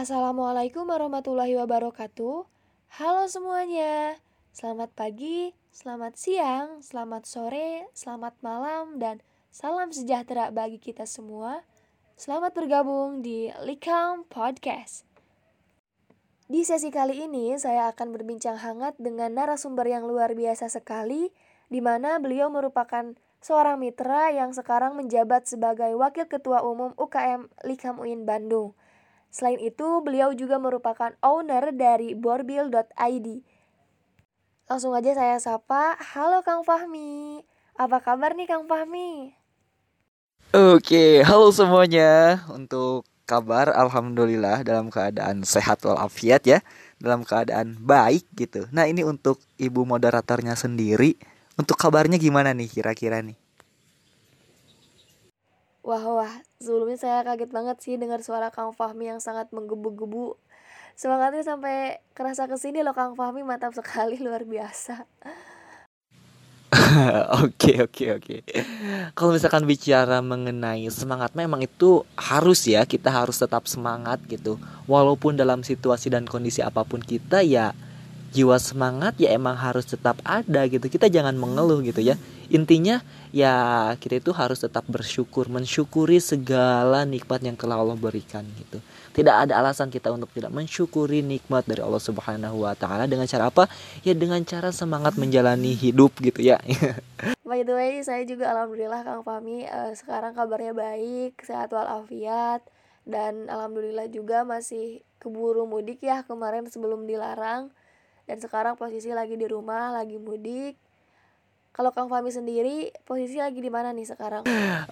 Assalamualaikum warahmatullahi wabarakatuh. Halo semuanya. Selamat pagi, selamat siang, selamat sore, selamat malam dan salam sejahtera bagi kita semua. Selamat bergabung di Likam Podcast. Di sesi kali ini saya akan berbincang hangat dengan narasumber yang luar biasa sekali di mana beliau merupakan seorang mitra yang sekarang menjabat sebagai Wakil Ketua Umum UKM Likam UIN Bandung. Selain itu, beliau juga merupakan owner dari borbil.id. Langsung aja saya sapa, halo Kang Fahmi. Apa kabar nih Kang Fahmi? Oke, halo semuanya. Untuk kabar alhamdulillah dalam keadaan sehat walafiat ya, dalam keadaan baik gitu. Nah, ini untuk ibu moderatornya sendiri, untuk kabarnya gimana nih kira-kira nih? Wah wah, sebelumnya saya kaget banget sih dengar suara Kang Fahmi yang sangat menggebu-gebu. Semangatnya sampai kerasa ke sini loh Kang Fahmi, mantap sekali, luar biasa. Oke oke oke. Kalau misalkan bicara mengenai semangat memang itu harus ya kita harus tetap semangat gitu. Walaupun dalam situasi dan kondisi apa pun kita ya jiwa semangat ya emang harus tetap ada gitu kita jangan mengeluh gitu ya intinya ya kita itu harus tetap bersyukur mensyukuri segala nikmat yang telah Allah berikan gitu. Tidak ada alasan kita untuk tidak mensyukuri nikmat dari Allah Subhanahu wa taala. Dengan cara apa? Ya dengan cara semangat menjalani hidup gitu ya. By the way, saya juga alhamdulillah Kang Fahmi uh, sekarang kabarnya baik, sehat walafiat dan alhamdulillah juga masih keburu mudik ya kemarin sebelum dilarang. Dan sekarang posisi lagi di rumah lagi mudik kalau Kang Fami sendiri posisi lagi di mana nih sekarang?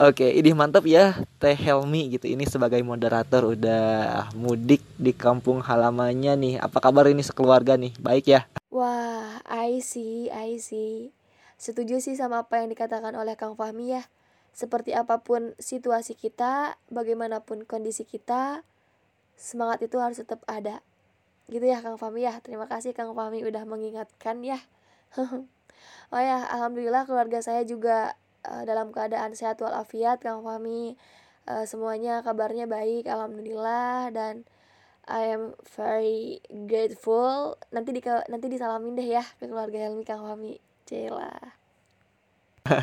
Oke, ini mantap ya Teh Helmi gitu. Ini sebagai moderator udah mudik di kampung halamannya nih. Apa kabar ini sekeluarga nih? Baik ya? Wah, I see, I see. Setuju sih sama apa yang dikatakan oleh Kang Fahmi ya. Seperti apa pun situasi kita, bagaimanapun kondisi kita, semangat itu harus tetap ada gitu ya Kang Fami ya terima kasih Kang Fami udah mengingatkan ya oh ya alhamdulillah keluarga saya juga uh, dalam keadaan sehat walafiat Kang Fami uh, semuanya kabarnya baik alhamdulillah. Dan I am very grateful. Nanti di nanti disalamin deh ya ke keluarga Helmi Kang Fami Cela.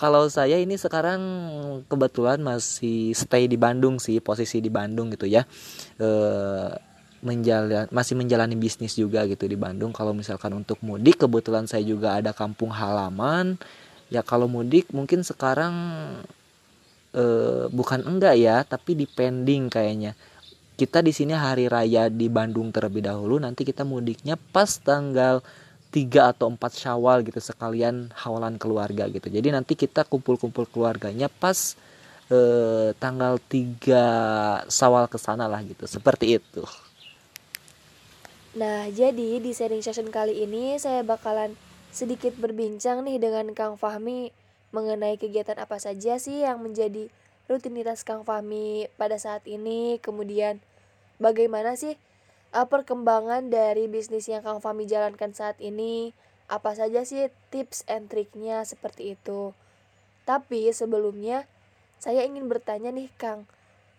Kalau saya ini sekarang kebetulan masih stay di Bandung sih posisi di Bandung gitu ya. Uh, menjalan masih menjalani bisnis juga gitu di Bandung. Kalau misalkan untuk mudik kebetulan saya juga ada kampung halaman. Ya kalau mudik mungkin sekarang eh, bukan enggak ya tapi depending kayaknya. Kita di sini hari raya di Bandung terlebih dahulu nanti kita mudiknya pas tanggal 3 atau 4 Syawal gitu sekalian hawalan keluarga gitu. Jadi nanti kita kumpul-kumpul keluarganya pas eh, tanggal 3 Syawal ke sana lah gitu. Seperti itu Nah, jadi di sharing session kali ini saya bakalan sedikit berbincang nih dengan Kang Fahmi mengenai kegiatan apa saja sih yang menjadi rutinitas Kang Fahmi pada saat ini, kemudian bagaimana sih uh, perkembangan dari bisnis yang Kang Fahmi jalankan saat ini, apa saja sih tips and triknya seperti itu. Tapi sebelumnya saya ingin bertanya nih Kang,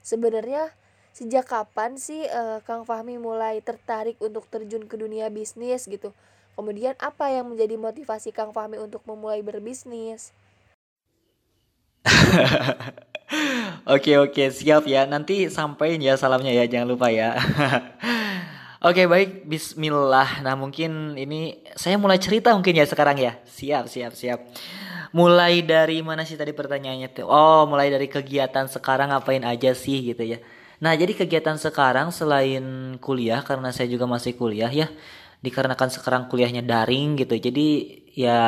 sebenarnya sejak kapan sih uh, Kang Fahmi mulai tertarik untuk terjun ke dunia bisnis gitu? Kemudian apa yang menjadi motivasi Kang Fahmi untuk memulai berbisnis? oke oke siap ya. Nanti sampaikan ya salamnya ya jangan lupa ya. Oke baik. Bismillah. Nah mungkin ini Saya mulai cerita mungkin ya sekarang ya. Siap siap siap. Mulai dari mana sih tadi pertanyaannya tuh? Oh mulai dari kegiatan sekarang ngapain aja sih gitu ya Nah, jadi kegiatan sekarang selain kuliah karena saya juga masih kuliah ya, dikarenakan sekarang kuliahnya daring gitu. Jadi ya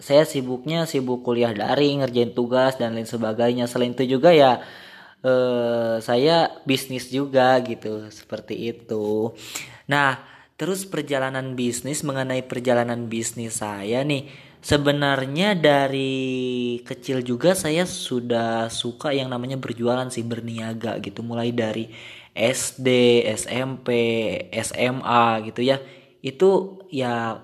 saya sibuknya sibuk kuliah daring, ngerjain tugas dan lain sebagainya. Selain itu juga ya eh, saya bisnis juga gitu, seperti itu. Nah, terus perjalanan bisnis mengenai perjalanan bisnis saya nih Sebenarnya dari kecil juga saya sudah suka yang namanya berjualan sih berniaga gitu mulai dari SD, SMP, SMA gitu ya. Itu ya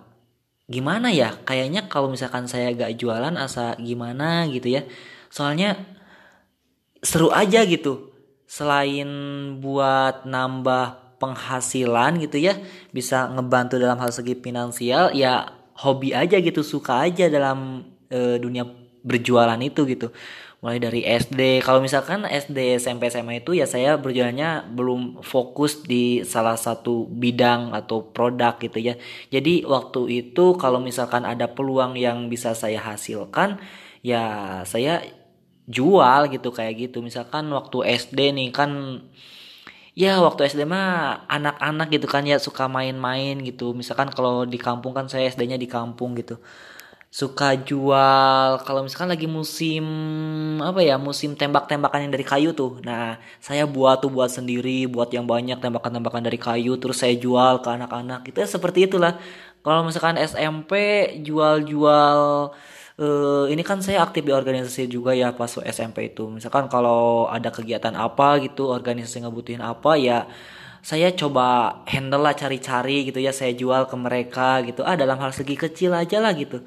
gimana ya? Kayaknya kalau misalkan saya gak jualan asa gimana gitu ya. Soalnya seru aja gitu. selain buat nambah penghasilan gitu ya bisa ngebantu dalam hal segi finansial ya hobi aja gitu suka aja dalam e, dunia berjualan itu gitu. Mulai dari SD kalau misalkan SD SMP SMA itu ya saya berjalannya belum fokus di salah satu bidang atau produk gitu ya. Jadi waktu itu kalau misalkan ada peluang yang bisa saya hasilkan ya saya jual gitu kayak gitu. Misalkan waktu SD nih kan ya waktu SD mah anak-anak gitu kan ya suka main-main gitu. Misalkan kalau di kampung kan saya SD-nya di kampung gitu. Suka jual kalau misalkan lagi musim apa ya musim tembak-tembakan yang dari kayu tuh. Nah saya buat tuh buat sendiri buat yang banyak tembakan-tembakan dari kayu terus saya jual ke anak-anak. Itu ya seperti itulah. Kalau misalkan SMP jual-jual uh, ini kan saya aktif di organisasi juga ya pas SMP itu. Misalkan kalau ada kegiatan apa gitu organisasi ngebutuhin apa ya saya coba handle lah cari-cari gitu ya saya jual ke mereka gitu. Ah dalam hal segi kecil aja lah gitu.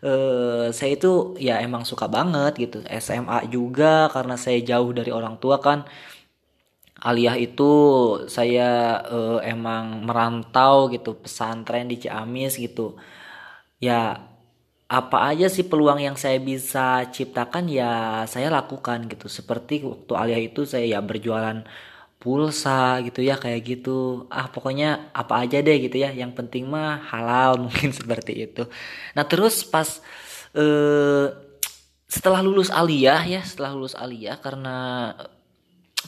Uh, saya itu ya emang suka banget gitu. SMA juga karena saya jauh dari orang tua kan. Aliyah itu saya uh, emang merantau gitu pesantren di Ciamis gitu. Ya apa aja sih peluang yang saya bisa ciptakan? Ya saya lakukan gitu. Seperti waktu Aliyah itu saya ya berjualan pulsa gitu ya kayak gitu. Ah pokoknya apa aja deh gitu ya. Yang penting mah halal mungkin seperti itu. Nah terus pas eh, setelah lulus aliyah ya setelah lulus aliyah karena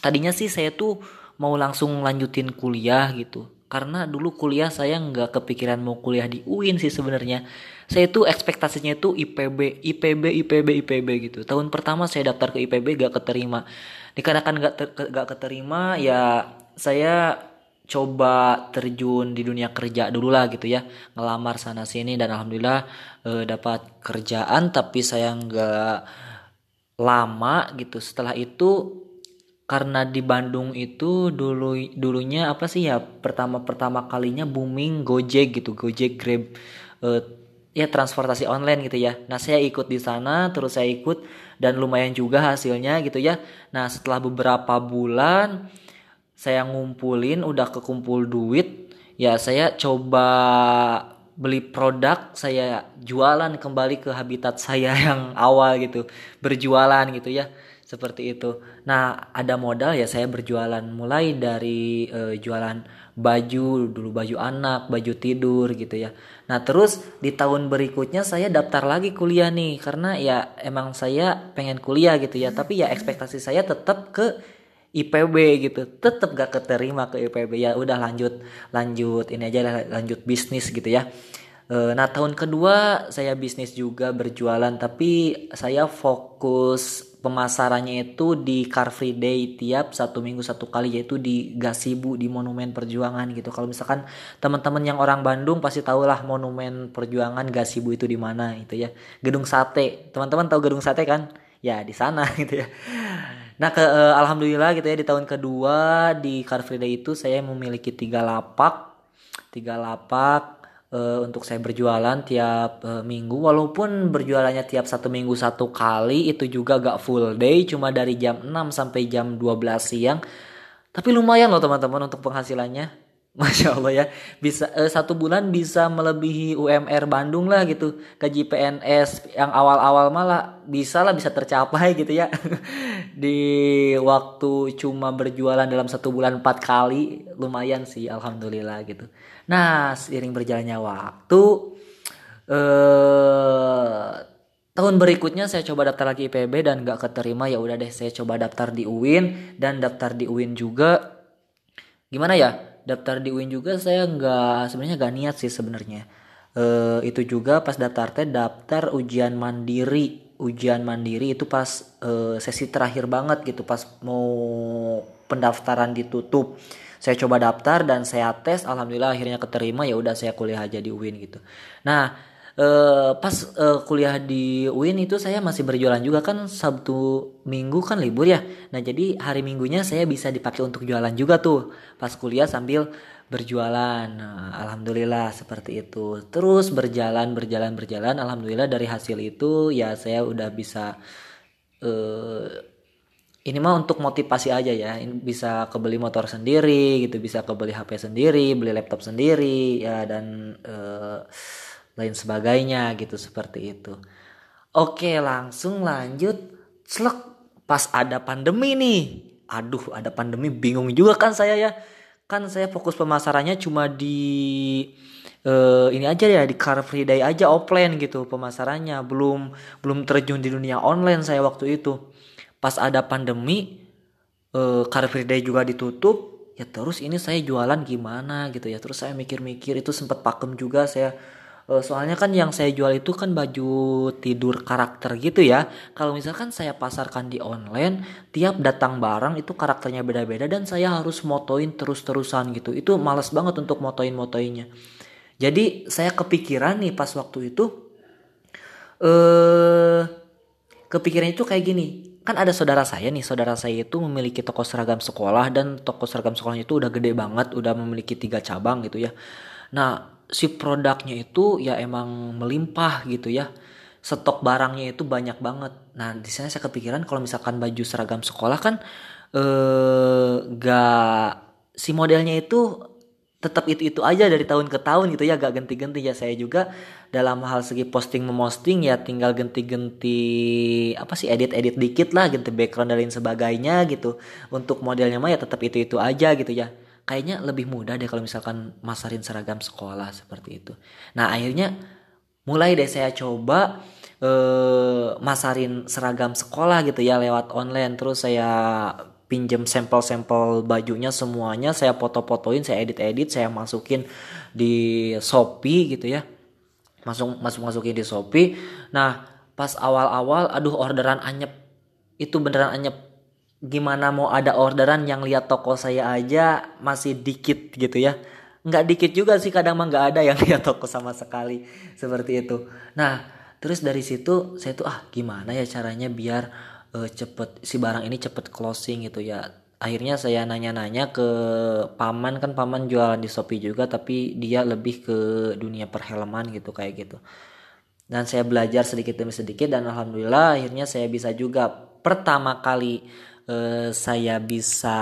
tadinya sih saya tuh mau langsung lanjutin kuliah gitu. Karena dulu kuliah saya nggak kepikiran mau kuliah di UIN sih sebenarnya saya tuh ekspektasinya itu IPB IPB IPB IPB gitu. Tahun pertama saya daftar ke IPB gak keterima. Dikarenakan gak, ter, gak keterima ya saya coba terjun di dunia kerja dulu lah gitu ya. Ngelamar sana sini dan alhamdulillah e, dapat kerjaan tapi saya nggak lama gitu. Setelah itu karena di Bandung itu dulu dulunya apa sih ya pertama pertama kalinya booming Gojek gitu Gojek Grab uh, ya transportasi online gitu ya. Nah saya ikut di sana terus saya ikut dan lumayan juga hasilnya gitu ya. Nah setelah beberapa bulan saya ngumpulin udah kekumpul duit ya saya coba beli produk saya jualan kembali ke habitat saya yang awal gitu berjualan gitu ya seperti itu. Nah, ada modal ya saya berjualan mulai dari uh, jualan baju, dulu baju anak, baju tidur gitu ya. Nah, terus di tahun berikutnya saya daftar lagi kuliah nih karena ya emang saya pengen kuliah gitu ya, tapi ya ekspektasi saya tetap ke IPB gitu. Tetap gak keterima ke IPB. Ya udah lanjut lanjut ini aja lanjut bisnis gitu ya. Eh, nah tahun kedua saya bisnis juga berjualan tapi saya fokus pemasarannya itu di Car Free Day tiap satu minggu satu kali yaitu di Gasibu di Monumen Perjuangan gitu. Kalau misalkan teman-teman yang orang Bandung pasti tahulah Monumen Perjuangan Gasibu itu di mana gitu ya. Gedung Sate. Teman-teman tahu Gedung Sate kan? Ya di sana gitu ya. Nah ke uh, alhamdulillah gitu ya di tahun kedua di Car Free Day itu saya memiliki tiga lapak. Tiga lapak uh, untuk saya berjualan tiap uh, minggu. Walaupun berjualannya tiap satu minggu satu kali itu juga gak full day. Cuma dari jam 6 sampai jam 12 siang. Tapi lumayan loh teman-teman untuk penghasilannya. Masya Allah ya. Bisa uh, satu bulan bisa melebihi UMR Bandung lah gitu. Gaji PNS yang awal-awal malah bisa lah bisa tercapai gitu ya. Di waktu cuma berjualan dalam satu bulan empat kali lumayan sih Alhamdulillah gitu Nah, seiring berjalannya waktu eh tahun berikutnya saya coba daftar lagi IPB dan gak keterima. Ya udah deh saya coba daftar di UIN dan daftar di UIN juga. Gimana ya? Daftar di UIN juga saya nggak sebenarnya gak niat sih sebenarnya. Eh, itu juga pas daftar teh daftar ujian mandiri. Ujian mandiri itu pas eh, sesi terakhir banget gitu pas mau pendaftaran ditutup saya coba daftar dan saya tes alhamdulillah akhirnya keterima ya udah saya kuliah aja di UIN gitu. Nah eh, pas eh, kuliah di UIN itu saya masih berjualan juga kan Sabtu Minggu kan libur ya. Nah jadi hari Minggunya saya bisa dipakai untuk jualan juga tuh pas kuliah sambil berjualan. Nah, alhamdulillah seperti itu. Terus berjalan berjalan berjalan alhamdulillah dari hasil itu ya saya udah bisa eh, ini mah untuk motivasi aja ya. Bisa kebeli motor sendiri gitu bisa kebeli HP sendiri beli laptop sendiri ya dan eh, lain sebagainya gitu seperti itu. Oke langsung lanjut. Selek pas ada pandemi nih. Aduh ada pandemi bingung juga kan saya ya. Kan saya fokus pemasarannya cuma di uh, ini aja ya di Car Free Day aja offline gitu pemasarannya. Belum belum terjun di dunia online saya waktu itu pas ada pandemi uh, Car Free Day juga ditutup ya terus ini saya jualan gimana gitu ya. Terus saya mikir-mikir itu sempat pakem juga saya. Uh, soalnya kan yang saya jual itu kan baju tidur karakter gitu ya. Kalau misalkan saya pasarkan di online tiap datang barang itu karakternya beda-beda dan saya harus motoin terus-terusan gitu. Itu males banget untuk motoin-motoinnya. Jadi saya kepikiran nih pas waktu itu eh kepikiran itu kayak gini kan ada saudara saya nih saudara saya itu memiliki toko seragam sekolah dan toko seragam sekolahnya itu udah gede banget udah memiliki tiga cabang gitu ya. Nah si produknya itu ya emang melimpah gitu ya. Stok barangnya itu banyak banget. Nah di sana saya kepikiran kalau misalkan baju seragam sekolah kan eh gak si modelnya itu tetap itu itu aja dari tahun ke tahun gitu ya gak ganti-ganti. Ya saya juga dalam hal segi posting memosting ya tinggal ganti-ganti apa sih edit-edit dikit lah ganti background dan lain sebagainya gitu. Untuk modelnya mah ya tetap itu itu aja gitu ya. Kayaknya lebih mudah deh kalau misalkan masarin seragam sekolah seperti itu. Nah akhirnya mulai deh saya coba eh, masarin seragam sekolah gitu ya lewat online. Terus saya pinjam sampel-sampel bajunya semuanya saya foto-fotoin saya edit-edit saya masukin di Shopee gitu ya. Masuk masuk masukin di Shopee. Nah pas awal-awal aduh orderan anyep. Itu beneran anyep. Gimana mau ada orderan yang lihat toko saya aja masih dikit gitu ya? Nggak dikit juga sih kadang mah nggak ada yang lihat toko sama sekali. Seperti itu. Nah terus dari situ saya tuh ah gimana ya caranya biar uh, cepet si barang ini cepet closing gitu ya. Akhirnya saya nanya-nanya ke paman kan paman jualan di Shopee juga tapi dia lebih ke dunia perhelman gitu kayak gitu. Dan saya belajar sedikit demi sedikit dan alhamdulillah akhirnya saya bisa juga. Pertama kali uh, saya bisa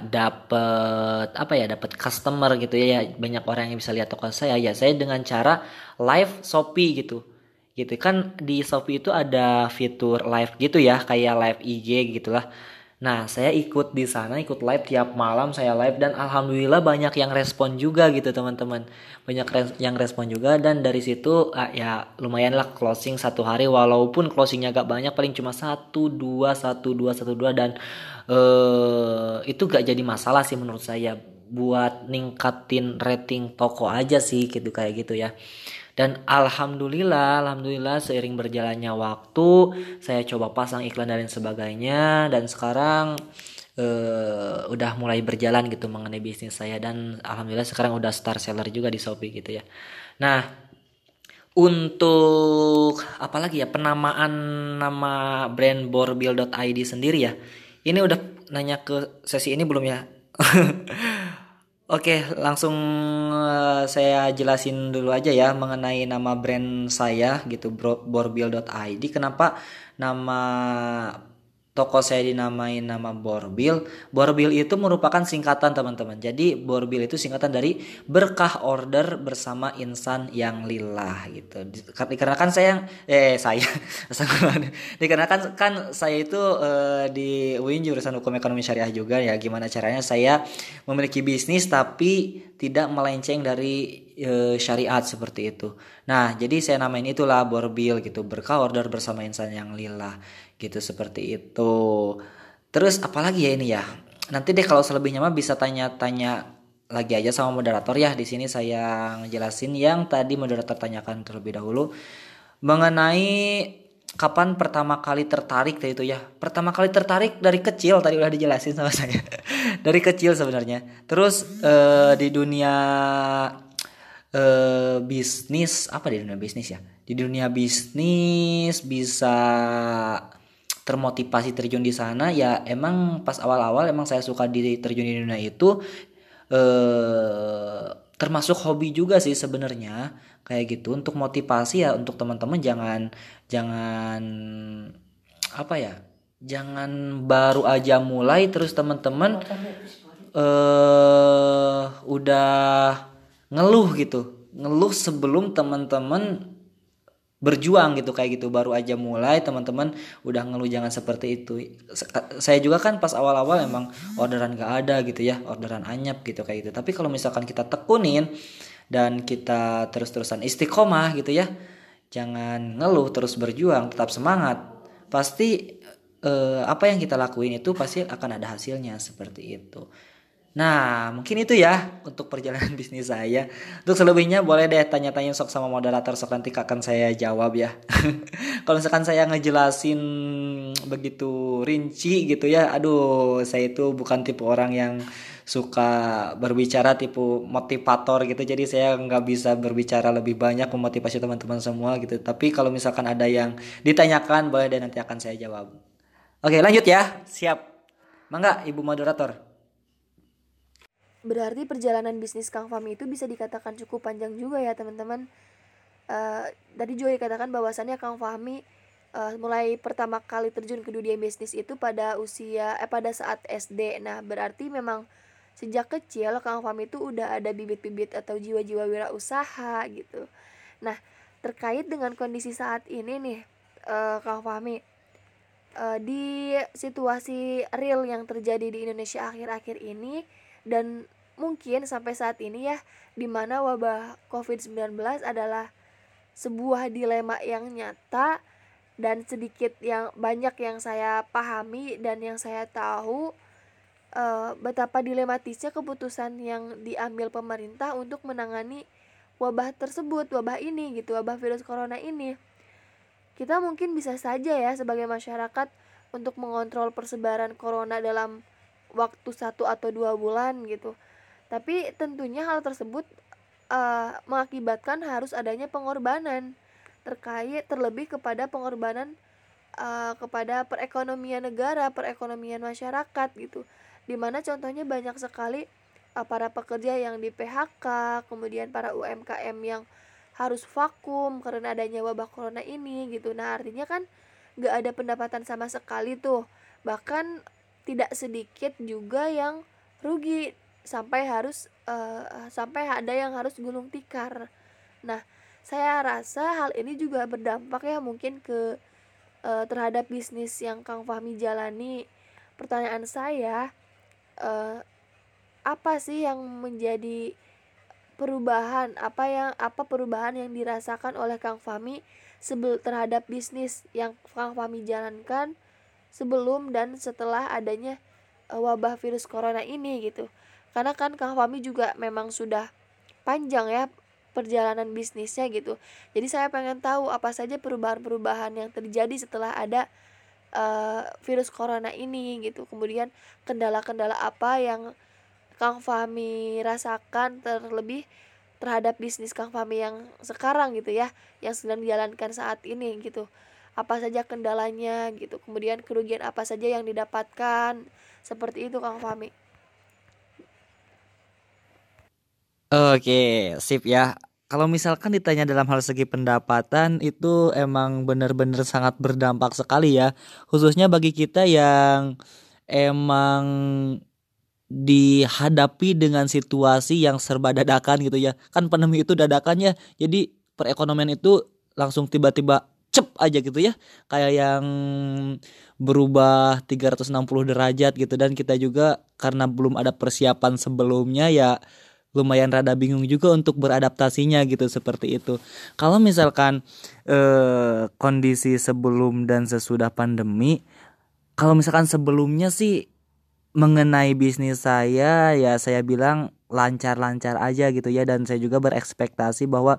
dapet apa ya dapat customer gitu ya, ya banyak orang yang bisa lihat toko saya ya saya dengan cara live Shopee gitu gitu. Kan di Shopee itu ada fitur live gitu ya kayak live IG gitulah. Nah saya ikut di sana ikut live tiap malam saya live dan alhamdulillah banyak yang respon juga gitu teman-teman. Banyak res yang respon juga dan dari situ ah, ya lumayan lah closing satu hari. Walaupun closingnya gak banyak paling cuma satu dua satu dua satu dua dan uh, itu gak jadi masalah sih menurut saya. Buat ningkatin rating toko aja sih gitu kayak gitu ya dan alhamdulillah, alhamdulillah seiring berjalannya waktu, saya coba pasang iklan dan lain sebagainya dan sekarang uh, udah mulai berjalan gitu mengenai bisnis saya dan alhamdulillah sekarang udah star seller juga di Shopee gitu ya. Nah, untuk apalagi ya penamaan nama brand borbil.id sendiri ya. Ini udah nanya ke sesi ini belum ya? Oke, langsung uh, saya jelasin dulu aja ya mengenai nama brand saya gitu borbil.id. Kenapa nama toko saya dinamain nama Borbil. Borbil itu merupakan singkatan teman-teman. Jadi Borbil itu singkatan dari berkah order bersama insan yang lillah gitu. Dikarenakan saya eh saya dikarenakan kan saya itu uh, di UIN jurusan hukum ekonomi syariah juga ya. Gimana caranya saya memiliki bisnis tapi tidak melenceng dari e, syariat seperti itu. Nah, jadi saya namain itulah borbil gitu, berkah order bersama insan yang lillah gitu seperti itu. Terus apalagi ya ini ya. Nanti deh kalau selebihnya mah bisa tanya-tanya lagi aja sama moderator ya. Di sini saya ngejelasin yang tadi moderator tanyakan terlebih dahulu mengenai kapan pertama kali tertarik tadi itu ya pertama kali tertarik dari kecil tadi udah dijelasin sama saya dari kecil sebenarnya terus uh, di dunia uh, bisnis apa di dunia bisnis ya di dunia bisnis bisa termotivasi terjun di sana ya emang pas awal-awal emang saya suka di terjun di dunia itu eh termasuk hobi juga sih sebenarnya kayak gitu. Untuk motivasi ya untuk teman-teman jangan jangan apa ya jangan baru aja mulai terus teman-teman eh udah ngeluh gitu. Ngeluh sebelum teman-teman berjuang gitu kayak gitu. Baru aja mulai teman-teman udah ngeluh jangan seperti itu. Saya juga kan pas awal-awal emang orderan gak ada gitu ya orderan anyap gitu kayak gitu. Tapi kalau misalkan kita tekunin dan kita terus-terusan istiqomah gitu ya jangan ngeluh terus berjuang tetap semangat pasti eh, apa yang kita lakuin itu pasti akan ada hasilnya seperti itu Nah, mungkin itu ya untuk perjalanan bisnis saya. Untuk selebihnya boleh deh tanya-tanya sok sama moderator sok nanti akan saya jawab ya. Kalau misalkan saya ngejelasin begitu rinci gitu ya, aduh saya itu bukan tipe orang yang suka berbicara tipe motivator gitu. Jadi saya nggak bisa berbicara lebih banyak memotivasi teman-teman semua gitu. Tapi kalau misalkan ada yang ditanyakan boleh deh nanti akan saya jawab. Oke lanjut ya. Siap. Mangga ibu moderator Berarti perjalanan bisnis Kang Fami itu bisa dikatakan cukup panjang juga ya teman-teman. Uh, tadi juga dikatakan bahwasannya Kang Fahmi uh, mulai pertama kali terjun ke dunia bisnis itu pada usia eh pada saat SD. Nah, berarti memang sejak kecil Kang Fahmi itu udah ada bibit-bibit atau jiwa-jiwa wirausaha gitu. Nah, terkait dengan kondisi saat ini nih uh, Kang Fahmi uh, di situasi real yang terjadi di Indonesia akhir-akhir ini dan mungkin sampai saat ini ya di mana wabah COVID-19 adalah sebuah dilema yang nyata dan sedikit yang banyak yang saya pahami dan yang saya tahu uh, betapa dilematisnya keputusan yang diambil pemerintah untuk menangani wabah tersebut, wabah ini gitu, wabah virus corona ini. Kita mungkin bisa saja ya sebagai masyarakat untuk mengontrol persebaran corona dalam waktu satu atau dua bulan gitu. Tapi tentunya hal tersebut uh, mengakibatkan harus adanya pengorbanan terkait terlebih kepada pengorbanan uh, kepada perekonomian negara perekonomian masyarakat gitu. Di mana contohnya banyak sekali uh, para pekerja yang di PHK kemudian para UMKM yang harus vakum karena adanya wabah corona ini gitu. Nah artinya kan gak ada pendapatan sama sekali tuh. Bahkan tidak sedikit juga yang rugi sampai harus uh, sampai ada yang harus gulung tikar. Nah, saya rasa hal ini juga berdampak ya mungkin ke uh, terhadap bisnis yang Kang Fahmi jalani. Pertanyaan saya uh, apa sih yang menjadi perubahan apa yang apa perubahan yang dirasakan oleh Kang Fahmi sebel terhadap bisnis yang Kang Fahmi jalankan sebelum dan setelah adanya uh, wabah virus corona ini gitu. Karena kan Kang Fami juga memang sudah panjang ya perjalanan bisnisnya gitu. Jadi saya pengen tahu apa saja perubahan-perubahan yang terjadi setelah ada uh, virus corona ini gitu. Kemudian kendala-kendala apa yang Kang Fami rasakan terlebih terhadap bisnis Kang Fami yang sekarang gitu ya yang sedang dijalankan saat ini gitu apa saja kendalanya gitu kemudian kerugian apa saja yang didapatkan seperti itu Kang Fami Oke, sip ya. Kalau misalkan ditanya dalam hal segi pendapatan itu emang benar-benar sangat berdampak sekali ya, khususnya bagi kita yang emang dihadapi dengan situasi yang serba dadakan gitu ya. Kan pandemi itu dadakannya, jadi perekonomian itu langsung tiba-tiba cep aja gitu ya. Kayak yang berubah 360 derajat gitu. Dan kita juga karena belum ada persiapan sebelumnya ya lumayan rada bingung juga untuk beradaptasinya gitu seperti itu. Kalau misalkan eh, kondisi sebelum dan sesudah pandemi kalau misalkan sebelumnya sih mengenai bisnis saya ya saya bilang lancar-lancar aja gitu ya. Dan saya juga berekspektasi bahwa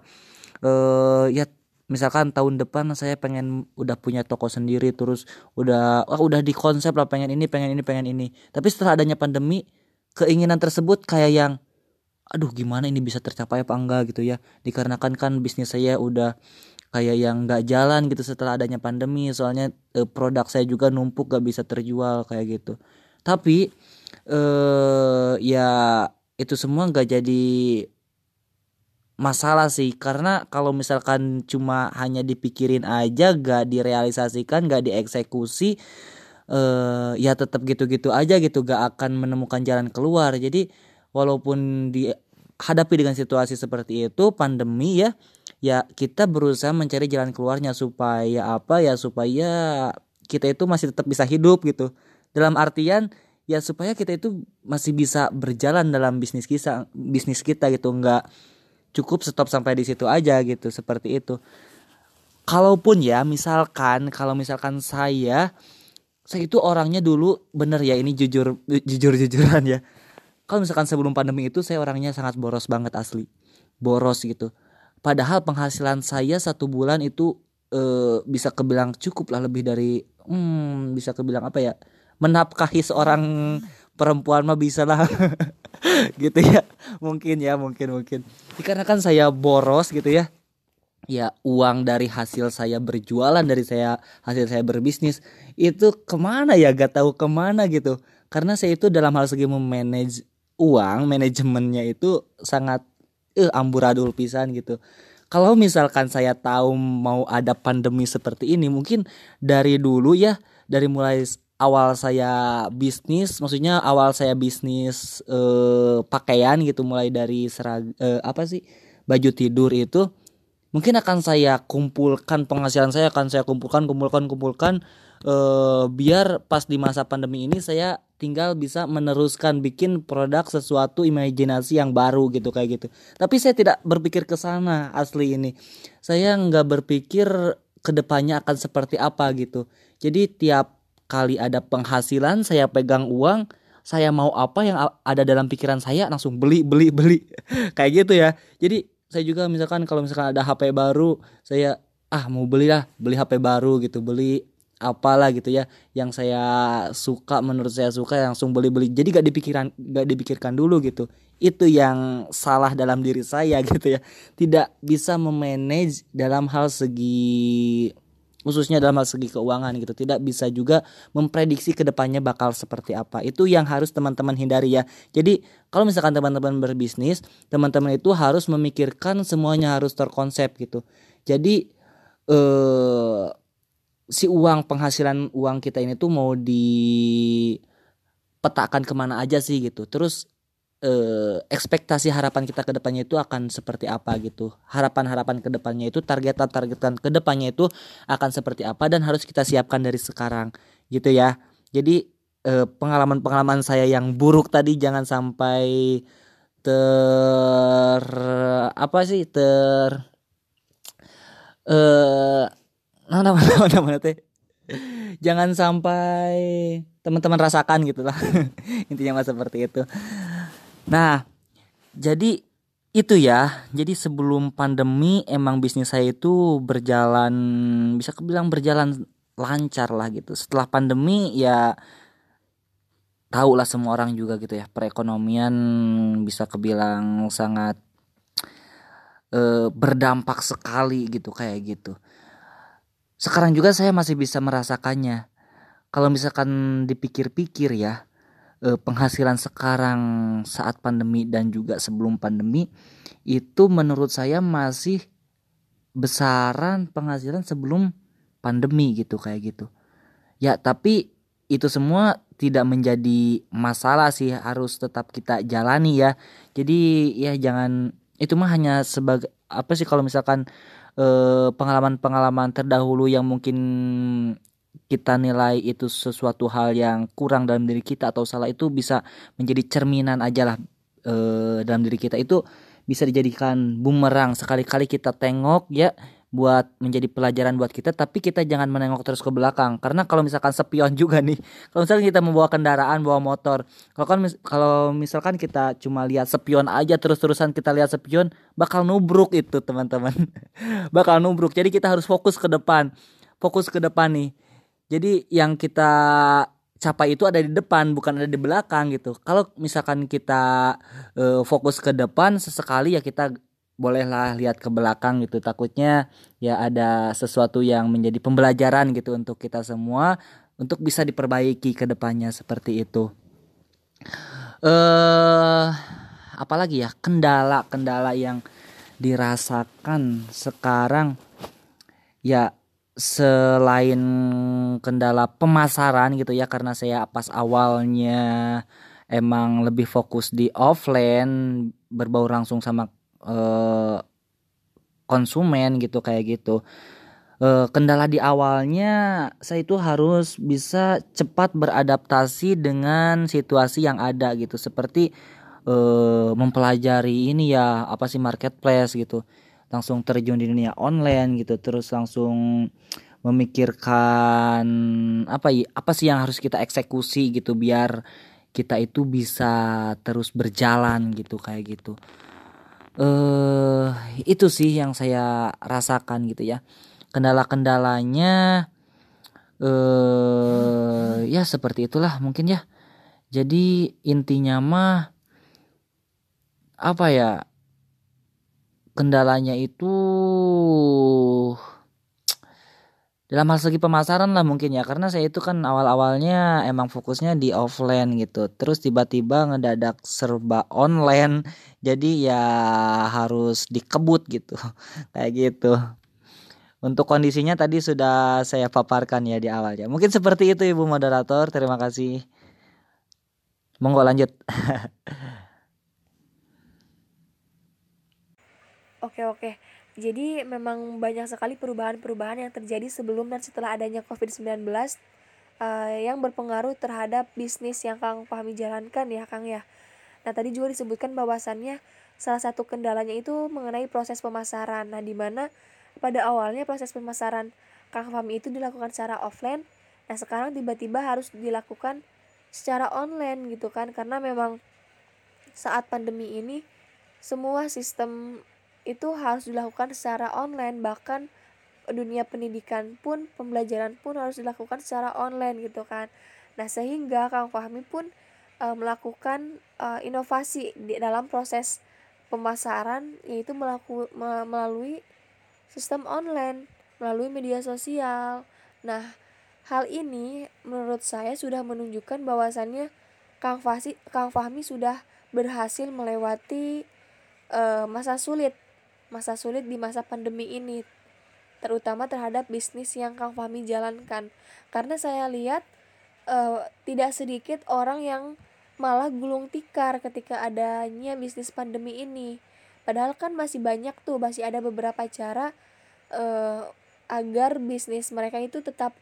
eh, ya misalkan tahun depan saya pengen udah punya toko sendiri terus udah oh, udah di konsep lah pengen ini pengen ini pengen ini. Tapi setelah adanya pandemi keinginan tersebut kayak yang aduh gimana ini bisa tercapai apa enggak? gitu ya. Dikarenakan kan bisnis saya udah kayak yang nggak jalan gitu setelah adanya pandemi. Soalnya eh, produk saya juga numpuk gak bisa terjual kayak gitu. Tapi eh ya itu semua nggak jadi masalah sih. Karena kalau misalkan cuma hanya dipikirin aja gak direalisasikan gak dieksekusi uh, ya tetap gitu-gitu aja gitu gak akan menemukan jalan keluar. Jadi walaupun dihadapi dengan situasi seperti itu pandemi ya ya kita berusaha mencari jalan keluarnya supaya apa ya supaya kita itu masih tetap bisa hidup gitu. Dalam artian ya supaya kita itu masih bisa berjalan dalam bisnis kita bisnis kita gitu nggak cukup stop sampai di situ aja gitu seperti itu. Kalaupun ya misalkan kalau misalkan saya saya itu orangnya dulu bener ya ini jujur jujur jujuran ya. Kalau misalkan sebelum pandemi itu saya orangnya sangat boros banget asli. Boros gitu. Padahal penghasilan saya satu bulan itu e, bisa kebilang cukup lah lebih dari hmm, bisa kebilang apa ya menafkahi seorang perempuan mah bisa lah. Gitu ya. Mungkin ya mungkin mungkin. Karena kan saya boros gitu ya. Ya uang dari hasil saya berjualan dari saya hasil saya berbisnis itu ke mana ya? Gak tahu ke mana gitu. Karena saya itu dalam hal segi memanage uang manajemennya itu sangat eh amburadul pisan gitu. Kalau misalkan saya tahu mau ada pandemi seperti ini mungkin dari dulu ya dari mulai awal saya bisnis, maksudnya awal saya bisnis eh, pakaian gitu mulai dari serag eh, apa sih baju tidur itu mungkin akan saya kumpulkan penghasilan saya akan saya kumpulkan kumpulkan kumpulkan eh, biar pas di masa pandemi ini saya tinggal bisa meneruskan bikin produk sesuatu imajinasi yang baru gitu kayak gitu. Tapi saya tidak berpikir ke sana asli ini. Saya nggak berpikir ke depannya akan seperti apa gitu. Jadi tiap kali ada penghasilan saya pegang uang saya mau apa yang ada dalam pikiran saya langsung beli beli beli. Kayak gitu ya. Jadi saya juga misalkan kalau misalkan ada HP baru saya ah mau beli lah beli HP baru gitu beli apalah gitu ya yang saya suka menurut saya suka langsung beli beli jadi gak dipikirkan gak dipikirkan dulu gitu. Itu yang salah dalam diri saya gitu ya. Tidak bisa memanage dalam hal segi khususnya dalam hal segi keuangan gitu tidak bisa juga memprediksi ke depannya bakal seperti apa. Itu yang harus teman-teman hindari ya. Jadi kalau misalkan teman-teman berbisnis teman-teman itu harus memikirkan semuanya harus terkonsep gitu. Jadi eh, si uang penghasilan uang kita ini tuh mau dipetakan ke mana aja sih gitu. Terus eh, ekspektasi harapan kita ke depannya itu akan seperti apa gitu. Harapan-harapan ke depannya itu targetan-targetan ke depannya itu akan seperti apa dan harus kita siapkan dari sekarang gitu ya. Jadi eh, pengalaman-pengalaman saya yang buruk tadi jangan sampai ter apa sih ter eh nah, nama nama nama teh jangan sampai teman-teman rasakan gitu lah intinya mah seperti itu Nah, jadi itu ya. Jadi sebelum pandemi emang bisnis saya itu berjalan bisa kebilang berjalan lancar lah gitu. Setelah pandemi ya tahu lah semua orang juga gitu ya. Perekonomian bisa kebilang sangat e, berdampak sekali gitu kayak gitu. Sekarang juga saya masih bisa merasakannya. Kalau misalkan dipikir-pikir ya, eh, penghasilan sekarang saat pandemi dan juga sebelum pandemi itu menurut saya masih besaran penghasilan sebelum pandemi gitu kayak gitu. Ya, tapi itu semua tidak menjadi masalah sih harus tetap kita jalani ya. Jadi ya jangan itu mah hanya sebagai apa sih kalau misalkan eh, pengalaman-pengalaman terdahulu yang mungkin kita nilai itu sesuatu hal yang kurang dalam diri kita atau salah itu bisa menjadi cerminan aja lah e, dalam diri kita. Itu bisa dijadikan bumerang. Sekali-kali kita tengok ya buat menjadi pelajaran buat kita tapi kita jangan menengok terus ke belakang. Karena kalau misalkan sepion juga nih kalau misalkan kita membawa kendaraan bawa motor kalau kan kalau misalkan kita cuma lihat sepion aja terus-terusan kita lihat sepion bakal nubruk itu teman-teman. Bakal nubruk. Jadi kita harus fokus ke depan. Fokus ke depan nih jadi yang kita capai itu ada di depan bukan ada di belakang gitu. Kalau misalkan kita e, fokus ke depan sesekali ya kita bolehlah lihat ke belakang gitu. Takutnya ya ada sesuatu yang menjadi pembelajaran gitu untuk kita semua untuk bisa diperbaiki ke depannya seperti itu. Eh apalagi ya kendala-kendala yang dirasakan sekarang ya selain kendala pemasaran gitu ya karena saya pas awalnya emang lebih fokus di offline berbau langsung sama uh, konsumen gitu kayak gitu. Uh, kendala di awalnya saya itu harus bisa cepat beradaptasi dengan situasi yang ada gitu. Seperti uh, mempelajari ini ya apa sih marketplace gitu langsung terjun di dunia online gitu terus langsung memikirkan apa apa sih yang harus kita eksekusi gitu biar kita itu bisa terus berjalan gitu kayak gitu. Eh uh, itu sih yang saya rasakan gitu ya. Kendala-kendalanya eh ya seperti itulah mungkin ya. Jadi intinya mah apa ya kendalanya itu dalam hal segi pemasaran lah mungkin ya. Karena saya itu kan awal-awalnya emang fokusnya di offline gitu. Terus tiba-tiba ngedadak serba online. Jadi ya harus dikebut gitu. Kayak gitu. Untuk kondisinya tadi sudah saya paparkan ya di awal ya mungkin seperti itu ibu moderator. Terima kasih. Monggo lanjut Oke oke. Jadi memang banyak sekali perubahan-perubahan yang terjadi sebelum dan setelah adanya COVID-19 uh, eh, yang berpengaruh terhadap bisnis yang Kang Fahmi jalankan ya Kang ya. Nah tadi juga disebutkan bahwasannya salah satu kendalanya itu mengenai proses pemasaran. Nah di mana pada awalnya proses pemasaran Kang Fahmi itu dilakukan secara offline. Nah sekarang tiba-tiba harus dilakukan secara online gitu kan karena memang saat pandemi ini semua sistem itu harus dilakukan secara online. Bahkan dunia pendidikan pun pembelajaran pun harus dilakukan secara online gitu kan. Nah sehingga Kang Fahmi pun e, melakukan e, inovasi di dalam proses pemasaran yaitu melaku, me, melalui sistem online melalui media sosial. Nah hal ini menurut saya sudah menunjukkan bahwasannya Kang Fahmi, Kang Fahmi sudah berhasil melewati e, masa sulit masa sulit di masa pandemi ini, terutama terhadap bisnis yang Kang Fahmi jalankan. Karena saya lihat uh, tidak sedikit orang yang malah gulung tikar ketika adanya bisnis pandemi ini. Padahal kan masih banyak tuh, masih ada beberapa cara uh, agar bisnis mereka itu tetap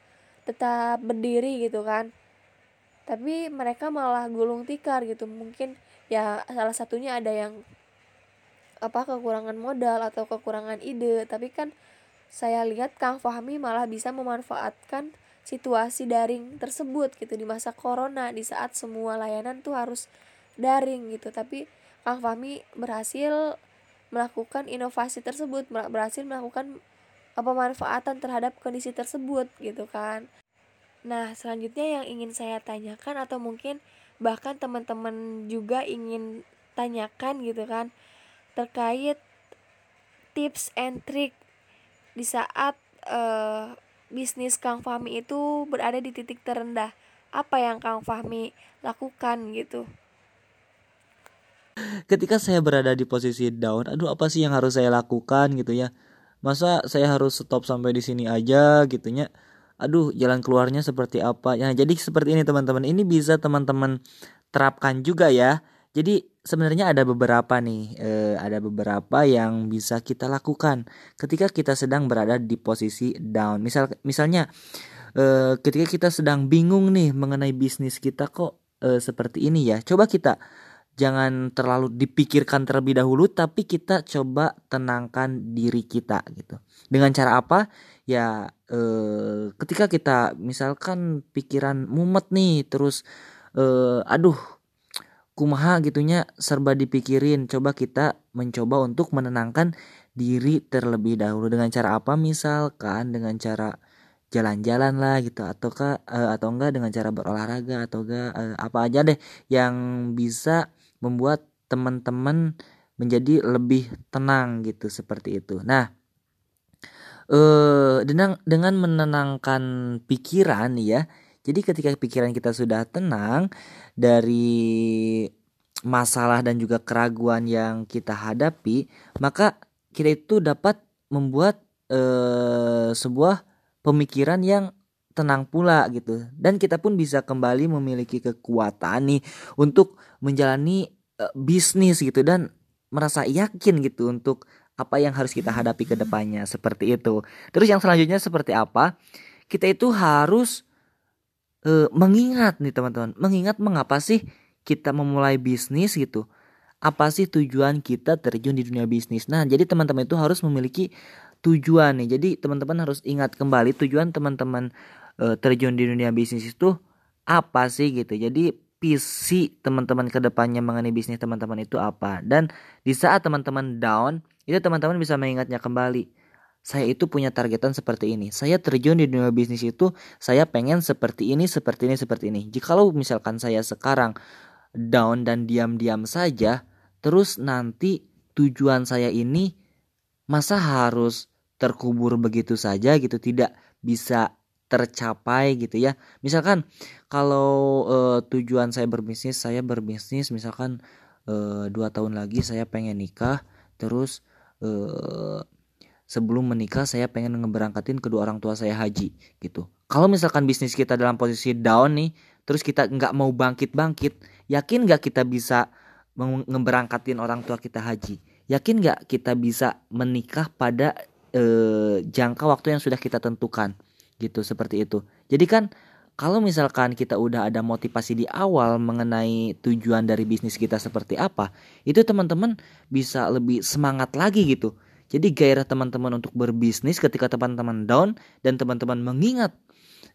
tetap berdiri gitu kan. Tapi mereka malah gulung tikar gitu. Mungkin ya salah satunya ada yang apa kekurangan modal atau kekurangan ide. Tapi kan saya lihat Kang Fahmi malah bisa memanfaatkan situasi daring tersebut gitu di masa corona di saat semua layanan tuh harus daring gitu. Tapi Kang Fahmi berhasil melakukan inovasi tersebut berhasil melakukan pemanfaatan terhadap kondisi tersebut gitu kan. Nah selanjutnya yang ingin saya tanyakan atau mungkin bahkan teman-teman juga ingin tanyakan gitu kan terkait tips and trick di saat uh, bisnis Kang Fahmi itu berada di titik terendah. Apa yang Kang Fahmi lakukan gitu? Ketika saya berada di posisi down, aduh apa sih yang harus saya lakukan gitu ya? Masa saya harus stop sampai di sini aja gitunya? Aduh, jalan keluarnya seperti apa? Ya, jadi seperti ini teman-teman. Ini bisa teman-teman terapkan juga ya. Jadi sebenarnya ada beberapa nih, eh, ada beberapa yang bisa kita lakukan ketika kita sedang berada di posisi down. Misal, misalnya, eh, ketika kita sedang bingung nih mengenai bisnis kita kok eh, seperti ini ya. Coba kita jangan terlalu dipikirkan terlebih dahulu, tapi kita coba tenangkan diri kita gitu. Dengan cara apa? Ya, eh, ketika kita misalkan pikiran mumet nih, terus, eh, aduh kumaha gitunya serba dipikirin. Coba kita mencoba untuk menenangkan diri terlebih dahulu. Dengan cara apa misalkan? Dengan cara jalan-jalan lah gitu. Atau ke uh, atau enggak dengan cara berolahraga atau enggak uh, apa aja deh yang bisa membuat teman-teman menjadi lebih tenang gitu seperti itu. Nah, eh dengan dengan menenangkan pikiran ya. Jadi ketika pikiran kita sudah tenang dari masalah dan juga keraguan yang kita hadapi, maka kita itu dapat membuat eh, sebuah pemikiran yang tenang pula gitu dan kita pun bisa kembali memiliki kekuatan nih untuk menjalani uh, bisnis gitu dan merasa yakin gitu untuk apa yang harus kita hadapi ke depannya seperti itu. Terus yang selanjutnya seperti apa? Kita itu harus uh, mengingat nih teman-teman, mengingat mengapa sih kita memulai bisnis gitu. Apa sih tujuan kita terjun di dunia bisnis? Nah, jadi teman-teman itu harus memiliki tujuan nih. Jadi teman-teman harus ingat kembali tujuan teman-teman uh, terjun di dunia bisnis itu apa sih gitu. Jadi visi teman-teman ke depannya mengenai bisnis teman-teman itu apa. Dan di saat teman-teman down, itu teman-teman bisa mengingatnya kembali. Saya itu punya targetan seperti ini. Saya terjun di dunia bisnis itu, saya pengen seperti ini, seperti ini, seperti ini. Jikalau misalkan saya sekarang down dan diam-diam saja, terus nanti tujuan saya ini masa harus terkubur begitu saja gitu, tidak bisa tercapai gitu ya. Misalkan kalau uh, tujuan saya berbisnis, saya berbisnis misalkan uh, dua tahun lagi saya pengen nikah, terus uh, sebelum menikah saya pengen ngeberangkatin kedua orang tua saya haji gitu. Kalau misalkan bisnis kita dalam posisi down nih, terus kita nggak mau bangkit-bangkit, yakin nggak kita bisa ngeberangkatin orang tua kita haji? Yakin nggak kita bisa menikah pada uh, jangka waktu yang sudah kita tentukan? gitu seperti itu. Jadi kan kalau misalkan kita udah ada motivasi di awal mengenai tujuan dari bisnis kita seperti apa, itu teman-teman bisa lebih semangat lagi gitu. Jadi gairah teman-teman untuk berbisnis ketika teman-teman down dan teman-teman mengingat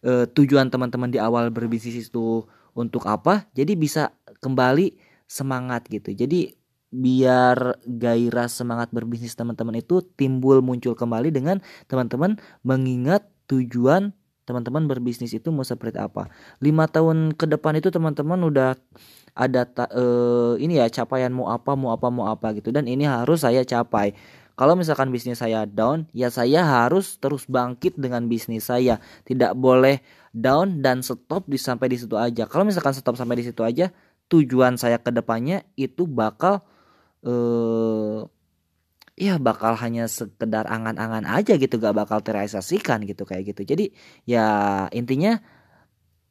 uh, tujuan teman-teman di awal berbisnis itu untuk apa, jadi bisa kembali semangat gitu. Jadi biar gairah semangat berbisnis teman-teman itu timbul muncul kembali dengan teman-teman mengingat tujuan teman-teman berbisnis itu mau seperti apa. Lima tahun ke depan itu teman-teman udah ada ta, uh, ini ya capaian mau apa mau apa mau apa gitu dan ini harus saya capai. Kalau misalkan bisnis saya down, ya saya harus terus bangkit dengan bisnis saya. Tidak boleh down dan stop di sampai di situ aja. Kalau misalkan stop sampai di situ aja, tujuan saya ke depannya itu bakal uh, ya bakal hanya sekedar angan-angan aja gitu gak bakal terrealisasikan gitu kayak gitu jadi ya intinya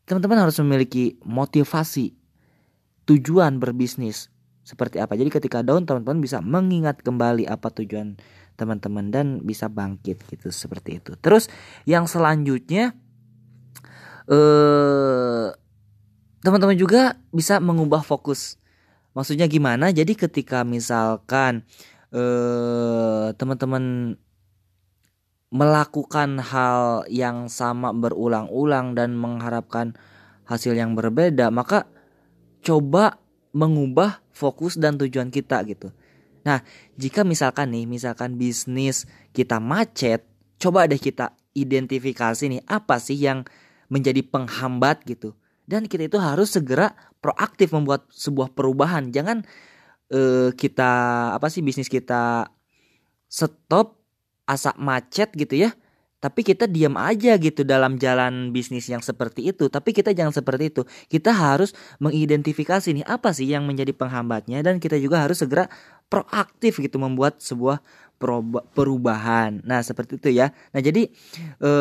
teman-teman harus memiliki motivasi tujuan berbisnis seperti apa? Jadi ketika down teman-teman bisa mengingat kembali apa tujuan teman-teman dan bisa bangkit gitu. Seperti itu. Terus yang selanjutnya eh teman-teman juga bisa mengubah fokus. Maksudnya gimana? Jadi ketika misalkan eh teman-teman melakukan hal yang sama berulang-ulang dan mengharapkan hasil yang berbeda, maka coba mengubah fokus dan tujuan kita gitu. Nah, jika misalkan nih, misalkan bisnis kita macet, coba deh kita identifikasi nih apa sih yang menjadi penghambat gitu. Dan kita itu harus segera proaktif membuat sebuah perubahan. Jangan uh, kita apa sih bisnis kita stop asak macet gitu ya tapi kita diam aja gitu dalam jalan bisnis yang seperti itu. Tapi kita jangan seperti itu. Kita harus mengidentifikasi nih apa sih yang menjadi penghambatnya? Dan kita juga harus segera proaktif gitu membuat sebuah perubahan. Nah seperti itu ya. Nah jadi e,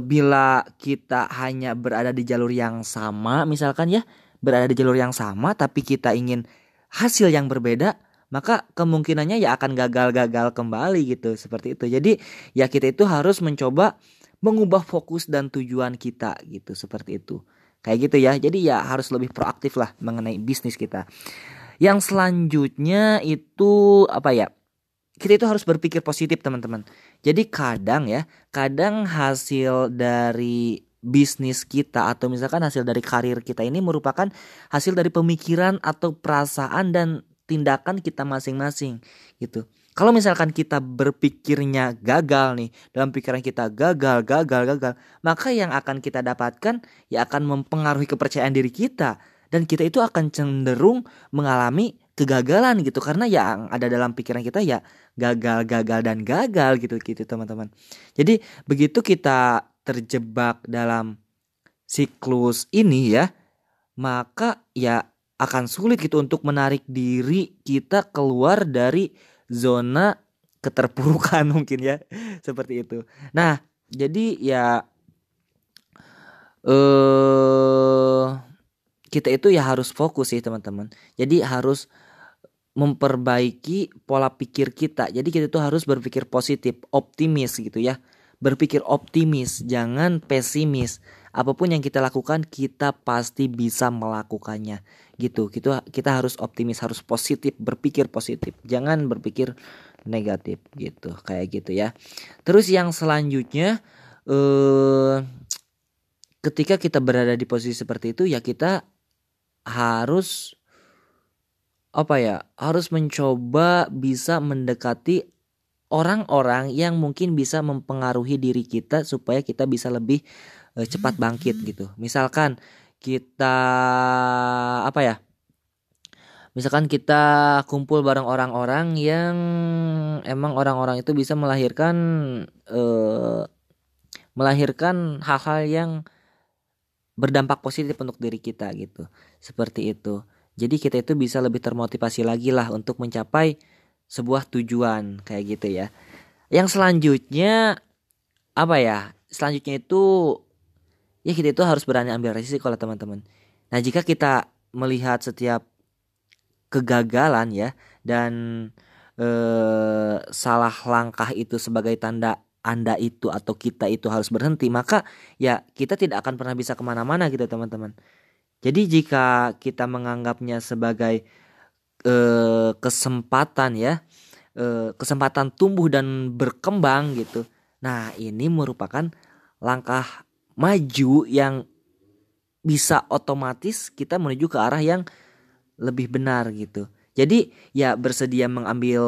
bila kita hanya berada di jalur yang sama misalkan ya berada di jalur yang sama tapi kita ingin hasil yang berbeda maka kemungkinannya ya akan gagal-gagal kembali gitu seperti itu. Jadi ya kita itu harus mencoba mengubah fokus dan tujuan kita gitu seperti itu. Kayak gitu ya. Jadi ya harus lebih proaktif lah mengenai bisnis kita. Yang selanjutnya itu apa ya? Kita itu harus berpikir positif teman-teman. Jadi kadang ya, kadang hasil dari bisnis kita atau misalkan hasil dari karir kita ini merupakan hasil dari pemikiran atau perasaan dan tindakan kita masing-masing gitu. Kalau misalkan kita berpikirnya gagal nih, dalam pikiran kita gagal, gagal, gagal, maka yang akan kita dapatkan ya akan mempengaruhi kepercayaan diri kita dan kita itu akan cenderung mengalami kegagalan gitu karena yang ada dalam pikiran kita ya gagal, gagal dan gagal gitu gitu teman-teman. Jadi begitu kita terjebak dalam siklus ini ya, maka ya akan sulit gitu untuk menarik diri kita keluar dari zona keterpurukan mungkin ya seperti itu. Nah, jadi ya eh kita itu ya harus fokus sih teman-teman. Jadi harus memperbaiki pola pikir kita. Jadi kita tuh harus berpikir positif, optimis gitu ya. Berpikir optimis, jangan pesimis. Apa pun yang kita lakukan, kita pasti bisa melakukannya. Gitu. Kita kita harus optimis, harus positif, berpikir positif. Jangan berpikir negatif gitu. Kayak gitu ya. Terus yang selanjutnya eh ketika kita berada di posisi seperti itu ya kita harus apa ya harus mencoba bisa mendekati orang-orang yang mungkin bisa mempengaruhi diri kita supaya kita bisa lebih uh, cepat bangkit gitu misalkan kita apa ya misalkan kita kumpul bareng orang-orang yang emang orang-orang itu bisa melahirkan uh, melahirkan hal-hal yang berdampak positif untuk diri kita gitu. Seperti itu. Jadi kita itu bisa lebih termotivasi lagi lah untuk mencapai sebuah tujuan kayak gitu ya. Yang selanjutnya apa ya? Selanjutnya itu ya kita itu harus berani ambil resiko lah teman-teman. Nah, jika kita melihat setiap kegagalan ya dan eh, salah langkah itu sebagai tanda anda itu atau kita itu harus berhenti, maka ya kita tidak akan pernah bisa ke mana-mana gitu teman-teman. Jadi jika kita menganggapnya sebagai eh, kesempatan ya, eh, kesempatan tumbuh dan berkembang gitu. Nah ini merupakan langkah maju yang bisa otomatis kita menuju ke arah yang lebih benar gitu. Jadi ya bersedia mengambil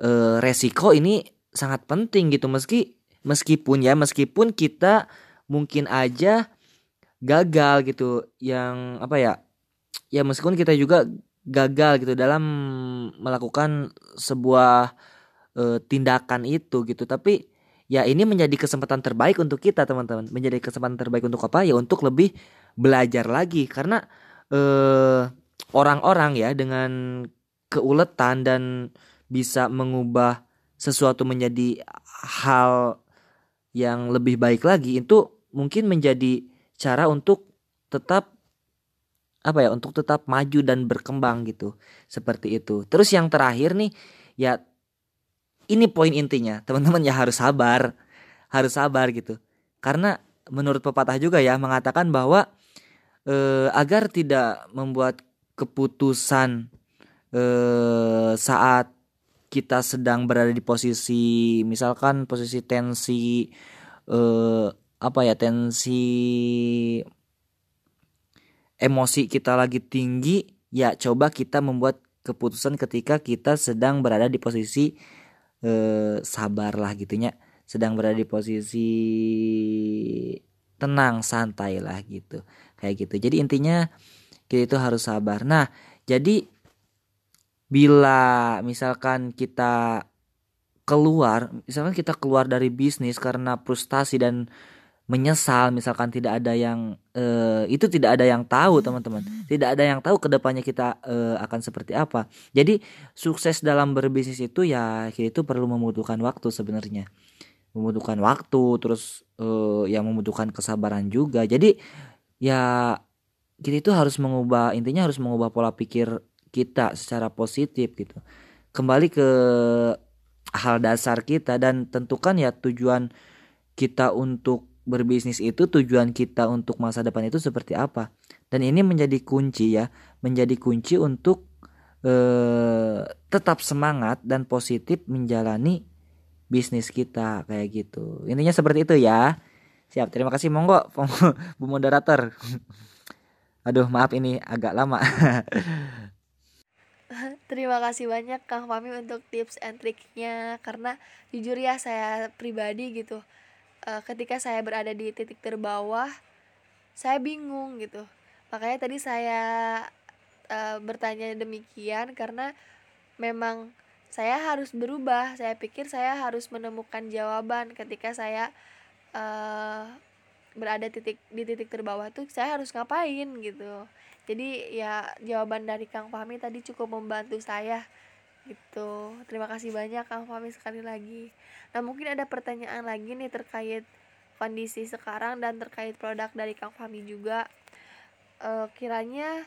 eh, resiko ini sangat penting gitu meski meskipun ya meskipun kita mungkin aja gagal gitu yang apa ya ya meskipun kita juga gagal gitu dalam melakukan sebuah e, tindakan itu gitu tapi ya ini menjadi kesempatan terbaik untuk kita teman-teman. Menjadi kesempatan terbaik untuk apa? Ya untuk lebih belajar lagi. Karena eh orang-orang ya dengan keuletan dan bisa mengubah sesuatu menjadi hal yang lebih baik lagi itu mungkin menjadi cara untuk tetap apa ya untuk tetap maju dan berkembang gitu. Seperti itu. Terus yang terakhir nih ya ini poin intinya. Teman-teman ya harus sabar. Harus sabar gitu. Karena menurut pepatah juga ya mengatakan bahwa eh, agar tidak membuat keputusan eh, saat kita sedang berada di posisi misalkan posisi tensi eh, apa ya tensi emosi kita lagi tinggi ya coba kita membuat keputusan ketika kita sedang berada di posisi eh, sabar lah gitunya. Sedang berada di posisi tenang santai lah gitu. Kayak gitu. Jadi intinya kita itu harus sabar. Nah jadi bila misalkan kita keluar, misalkan kita keluar dari bisnis karena frustasi dan menyesal, misalkan tidak ada yang uh, itu tidak ada yang tahu teman-teman, tidak ada yang tahu ke depannya kita uh, akan seperti apa. Jadi sukses dalam berbisnis itu ya itu perlu membutuhkan waktu sebenarnya, membutuhkan waktu, terus uh, yang membutuhkan kesabaran juga. Jadi ya kita itu harus mengubah intinya harus mengubah pola pikir kita secara positif gitu kembali ke hal dasar kita dan tentukan ya tujuan kita untuk berbisnis itu tujuan kita untuk masa depan itu seperti apa. Dan ini menjadi kunci ya menjadi kunci untuk eh, tetap semangat dan positif menjalani bisnis kita kayak gitu. Intinya seperti itu ya. Siap terima kasih monggo bu moderator. Aduh maaf ini agak lama. Terima kasih banyak Kang Fami untuk tips and triknya. Karena jujur ya saya pribadi gitu uh, ketika saya berada di titik terbawah saya bingung gitu. Makanya tadi saya uh, bertanya demikian karena memang saya harus berubah. Saya pikir saya harus menemukan jawaban ketika saya uh, berada titik di titik terbawah tuh saya harus ngapain gitu. Jadi ya jawaban dari Kang Fahmi tadi cukup membantu saya gitu. Terima kasih banyak Kang Fahmi sekali lagi. Nah mungkin ada pertanyaan lagi nih terkait kondisi sekarang dan terkait produk dari Kang Fahmi juga. Uh, kiranya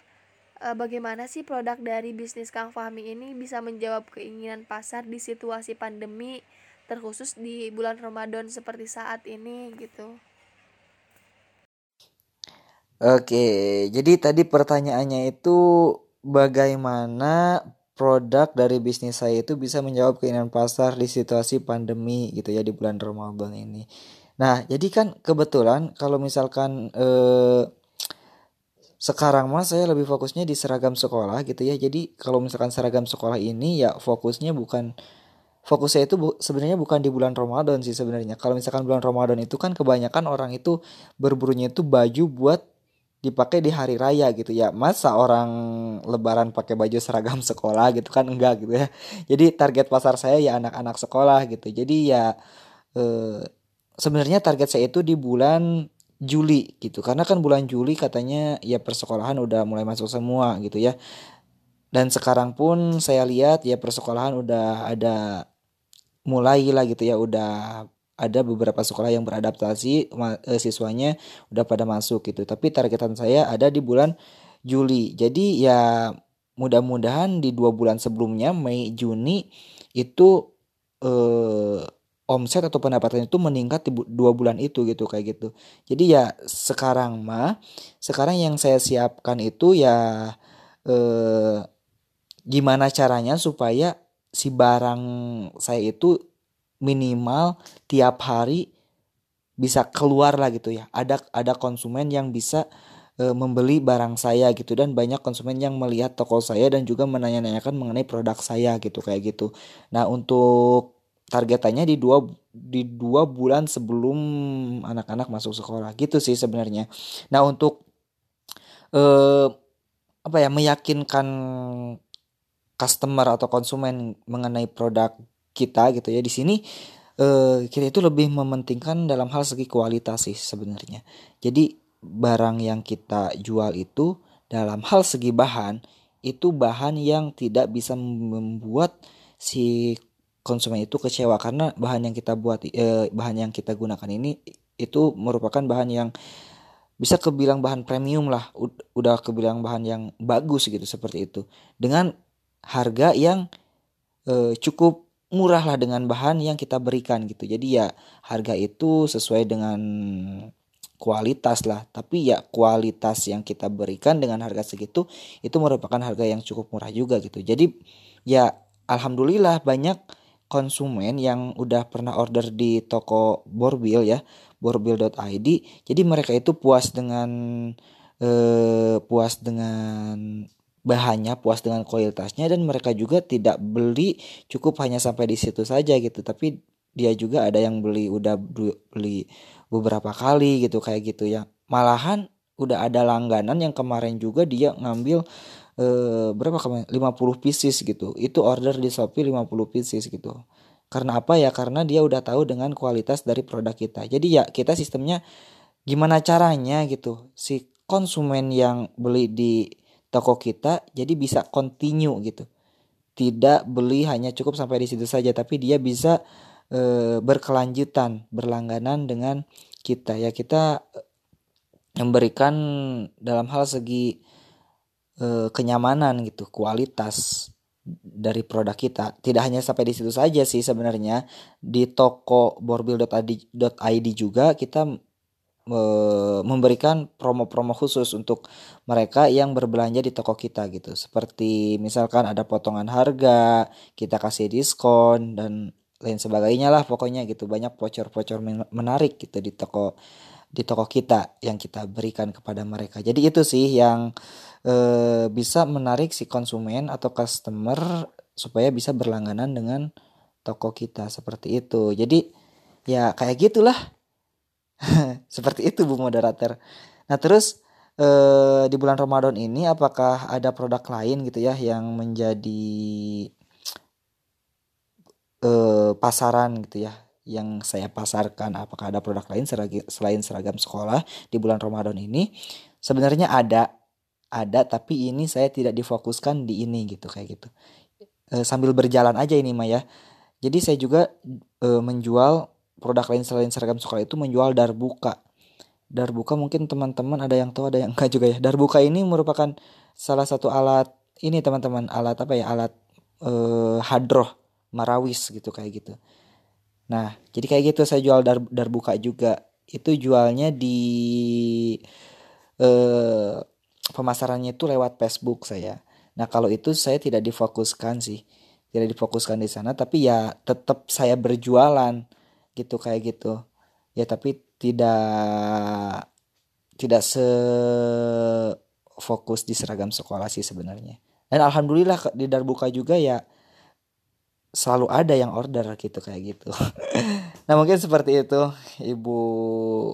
uh, bagaimana sih produk dari bisnis Kang Fahmi ini bisa menjawab keinginan pasar di situasi pandemi terkhusus di bulan Ramadan seperti saat ini gitu. Oke, jadi tadi pertanyaannya itu bagaimana produk dari bisnis saya itu bisa menjawab keinginan pasar di situasi pandemi gitu ya di bulan Ramadan ini. Nah, jadi kan kebetulan kalau misalkan eh, sekarang mah saya lebih fokusnya di seragam sekolah gitu ya. Jadi kalau misalkan seragam sekolah ini ya fokusnya bukan fokus saya itu bu, sebenarnya bukan di bulan Ramadan sih sebenarnya. Kalau misalkan bulan Ramadan itu kan kebanyakan orang itu berburunya itu baju buat dipakai di hari raya gitu ya. Masa orang lebaran pakai baju seragam sekolah gitu kan? Enggak gitu ya. Jadi target pasar saya ya anak-anak sekolah gitu. Jadi ya eh, sebenarnya target saya itu di bulan Juli gitu. Karena kan bulan Juli katanya ya persekolahan udah mulai masuk semua gitu ya. Dan sekarang pun saya lihat ya persekolahan udah ada mulai lah gitu ya. Udah ada beberapa sekolah yang beradaptasi eh, siswanya udah pada masuk gitu. Tapi targetan saya ada di bulan Juli. Jadi ya mudah-mudahan di dua bulan sebelumnya Mei Juni itu eh, omset atau pendapatan itu meningkat di dua bulan itu gitu kayak gitu. Jadi ya sekarang mah sekarang yang saya siapkan itu ya eh, gimana caranya supaya si barang saya itu minimal tiap hari bisa keluar lah gitu ya. Ada ada konsumen yang bisa e, membeli barang saya gitu dan banyak konsumen yang melihat toko saya dan juga menanya-nanyakan mengenai produk saya gitu kayak gitu. Nah, untuk targetannya di dua di dua bulan sebelum anak-anak masuk sekolah gitu sih sebenarnya. Nah, untuk e, apa ya meyakinkan customer atau konsumen mengenai produk kita gitu ya. Di sini uh, kita itu lebih mementingkan dalam hal segi kualitas sih sebenarnya. Jadi barang yang kita jual itu dalam hal segi bahan itu bahan yang tidak bisa membuat si konsumen itu kecewa. Karena bahan yang kita buat eh, bahan yang kita gunakan ini itu merupakan bahan yang bisa kebilang bahan premium lah. Udah kebilang bahan yang bagus gitu seperti itu. Dengan harga yang eh, cukup murah lah dengan bahan yang kita berikan gitu. Jadi ya harga itu sesuai dengan kualitas lah. Tapi ya kualitas yang kita berikan dengan harga segitu itu merupakan harga yang cukup murah juga gitu. Jadi ya alhamdulillah banyak konsumen yang udah pernah order di toko Borbil ya, borbil.id. Jadi mereka itu puas dengan eh, puas dengan bahannya puas dengan kualitasnya dan mereka juga tidak beli cukup hanya sampai di situ saja gitu. Tapi dia juga ada yang beli udah beli beberapa kali gitu kayak gitu ya. Malahan udah ada langganan yang kemarin juga dia ngambil eh, berapa kemarin? 50 pieces gitu. Itu order di Shopee 50 pieces gitu. Karena apa ya? Karena dia udah tahu dengan kualitas dari produk kita. Jadi ya kita sistemnya gimana caranya gitu. Si konsumen yang beli di toko kita jadi bisa continue gitu. Tidak beli hanya cukup sampai di situ saja tapi dia bisa e, berkelanjutan berlangganan dengan kita. Ya kita eh, memberikan dalam hal segi e, kenyamanan gitu kualitas dari produk kita. Tidak hanya sampai di situ saja sih sebenarnya. Di toko borbil.id juga kita memberikan promo-promo khusus untuk mereka yang berbelanja di toko kita gitu. Seperti misalkan ada potongan harga, kita kasih diskon dan lain sebagainya lah pokoknya gitu. Banyak voucher-voucher menarik gitu di toko di toko kita yang kita berikan kepada mereka. Jadi itu sih yang e, bisa menarik si konsumen atau customer supaya bisa berlangganan dengan toko kita seperti itu. Jadi ya kayak gitulah Seperti itu Bu moderator. Nah, terus eh, di bulan Ramadan ini apakah ada produk lain gitu ya yang menjadi eh, pasaran gitu ya yang saya pasarkan? Apakah ada produk lain selain seragam sekolah di bulan Ramadan ini? Sebenarnya ada ada tapi ini saya tidak difokuskan di ini gitu kayak gitu. E, sambil berjalan aja ini Maya. Jadi saya juga e, menjual produk lain selain seragam sekolah itu menjual darbuka. Darbuka mungkin teman-teman ada yang tahu ada yang enggak juga ya. Darbuka ini merupakan salah satu alat ini teman-teman alat apa ya? Alat eh, hadroh marawis gitu kayak gitu. Nah jadi kayak gitu saya jual dar darbuka juga. Itu jualnya di eh, pemasarannya itu lewat Facebook saya. Nah kalau itu saya tidak difokuskan sih. Tidak difokuskan di sana tapi ya tetap saya berjualan gitu kayak gitu. Ya tapi tidak tidak se fokus di seragam sekolah sih sebenarnya. Dan alhamdulillah di Darbuka juga ya selalu ada yang order gitu kayak gitu. Nah mungkin seperti itu ibu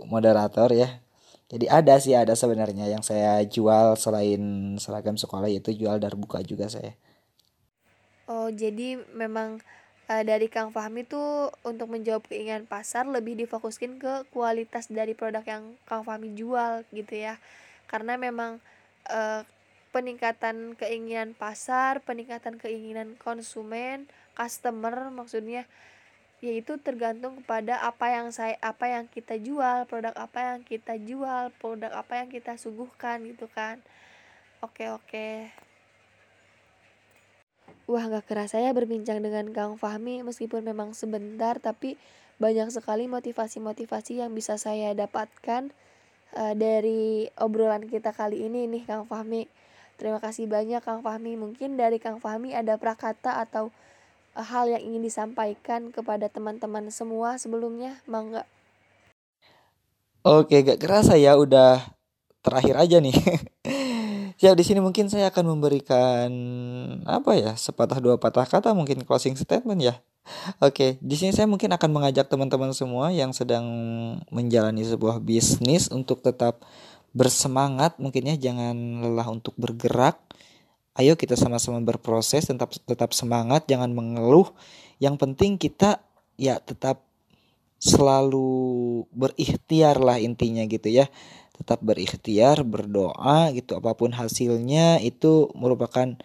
moderator ya. Jadi ada sih ada sebenarnya yang saya jual selain seragam sekolah yaitu jual Darbuka juga saya. Oh, jadi memang uh, dari Kang Fahmi tuh untuk menjawab keinginan pasar lebih difokuskan ke kualitas dari produk yang Kang Fahmi jual gitu ya. Karena memang uh, peningkatan keinginan pasar, peningkatan keinginan konsumen, customer maksudnya yaitu tergantung kepada apa yang saya apa yang kita jual, produk apa yang kita jual, produk apa yang kita suguhkan gitu kan. Oke, oke. Wah gak kerasa ya berbincang dengan Kang Fahmi meskipun memang sebentar tapi banyak sekali motivasi-motivasi yang bisa saya dapatkan uh, dari obrolan kita kali ini nih Kang Fahmi. Terima kasih banyak Kang Fahmi. Mungkin dari Kang Fahmi ada prakata atau uh, hal yang ingin disampaikan kepada teman-teman semua sebelumnya, Mangga. Oke, gak kerasa ya udah terakhir aja nih. Ya di sini mungkin saya akan memberikan apa ya sepatah dua patah kata mungkin closing statement ya. Oke, di sini saya mungkin akan mengajak teman-teman semua yang sedang menjalani sebuah bisnis untuk tetap bersemangat mungkin ya jangan lelah untuk bergerak. Ayo kita sama-sama berproses tetap tetap semangat jangan mengeluh. Yang penting kita ya tetap selalu berikhtiar lah intinya gitu ya tetap berikhtiar, berdoa gitu apa pun hasilnya itu merupakan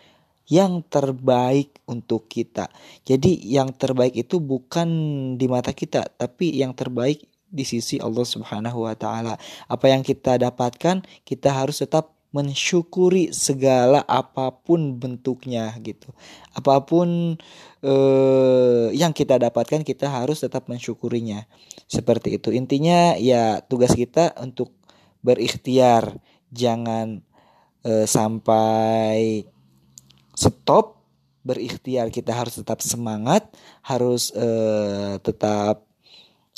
yang terbaik untuk kita. Jadi yang terbaik itu bukan di mata kita, tapi yang terbaik di sisi Allah Subhanahu wa taala. Apa yang kita dapatkan, kita harus tetap mensyukuri segala apa pun bentuknya gitu. Apa pun eh, yang kita dapatkan kita harus tetap mensyukurinya. Seperti itu. Intinya ya tugas kita untuk berikhtiar jangan e, sampai stop berikhtiar kita harus tetap semangat harus e, tetap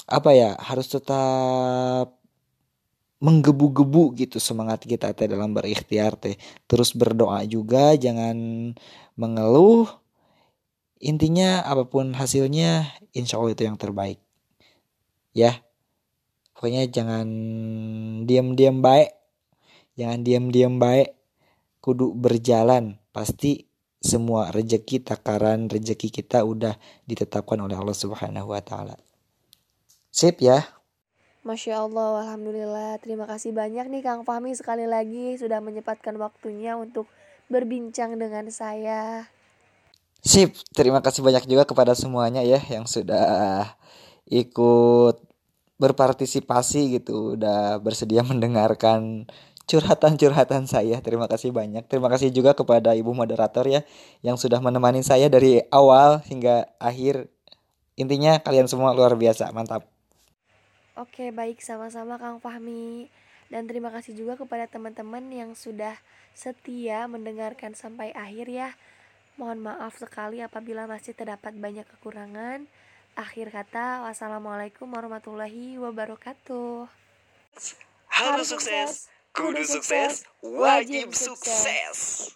apa ya harus tetap menggebu-gebu gitu semangat kita teh dalam berikhtiar teh. Terus berdoa juga jangan mengeluh. Intinya apa pun hasilnya insya Allah itu yang terbaik. Ya. Pokoknya jangan diam-diam baik. Jangan diam-diam baik. Kudu berjalan. Pasti semua rezeki takaran rezeki kita udah ditetapkan oleh Allah Subhanahu wa taala. Sip ya. Masya Allah, Alhamdulillah. Terima kasih banyak nih Kang Fahmi sekali lagi sudah menyempatkan waktunya untuk berbincang dengan saya. Sip, terima kasih banyak juga kepada semuanya ya yang sudah ikut berpartisipasi gitu udah bersedia mendengarkan curhatan-curhatan saya. Terima kasih banyak. Terima kasih juga kepada Ibu moderator ya yang sudah menemani saya dari awal hingga akhir. Intinya kalian semua luar biasa. Mantap. Oke, baik sama-sama Kang Fahmi. Dan terima kasih juga kepada teman-teman yang sudah setia mendengarkan sampai akhir ya. Mohon maaf sekali apabila masih terdapat banyak kekurangan. Akhir kata, wassalamualaikum warahmatullahi wabarakatuh. Harus sukses, kudu sukses, wajib sukses.